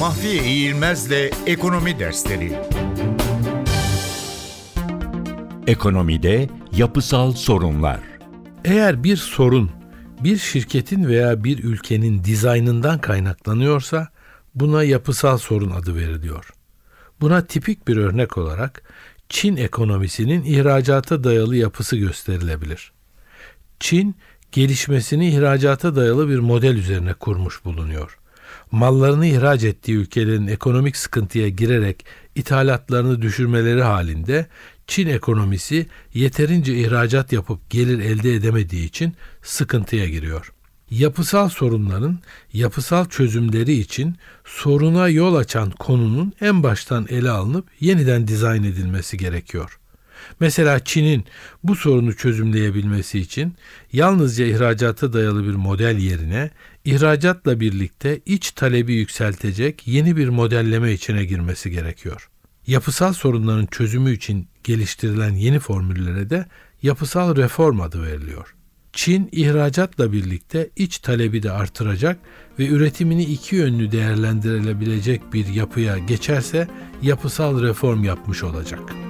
Mahfiye İğilmez'le Ekonomi Dersleri Ekonomide yapısal sorunlar. Eğer bir sorun bir şirketin veya bir ülkenin dizaynından kaynaklanıyorsa buna yapısal sorun adı veriliyor. Buna tipik bir örnek olarak Çin ekonomisinin ihracata dayalı yapısı gösterilebilir. Çin gelişmesini ihracata dayalı bir model üzerine kurmuş bulunuyor. Mallarını ihraç ettiği ülkelerin ekonomik sıkıntıya girerek ithalatlarını düşürmeleri halinde Çin ekonomisi yeterince ihracat yapıp gelir elde edemediği için sıkıntıya giriyor. Yapısal sorunların yapısal çözümleri için soruna yol açan konunun en baştan ele alınıp yeniden dizayn edilmesi gerekiyor. Mesela Çin'in bu sorunu çözümleyebilmesi için yalnızca ihracata dayalı bir model yerine ihracatla birlikte iç talebi yükseltecek yeni bir modelleme içine girmesi gerekiyor. Yapısal sorunların çözümü için geliştirilen yeni formüllere de yapısal reform adı veriliyor. Çin ihracatla birlikte iç talebi de artıracak ve üretimini iki yönlü değerlendirilebilecek bir yapıya geçerse yapısal reform yapmış olacak.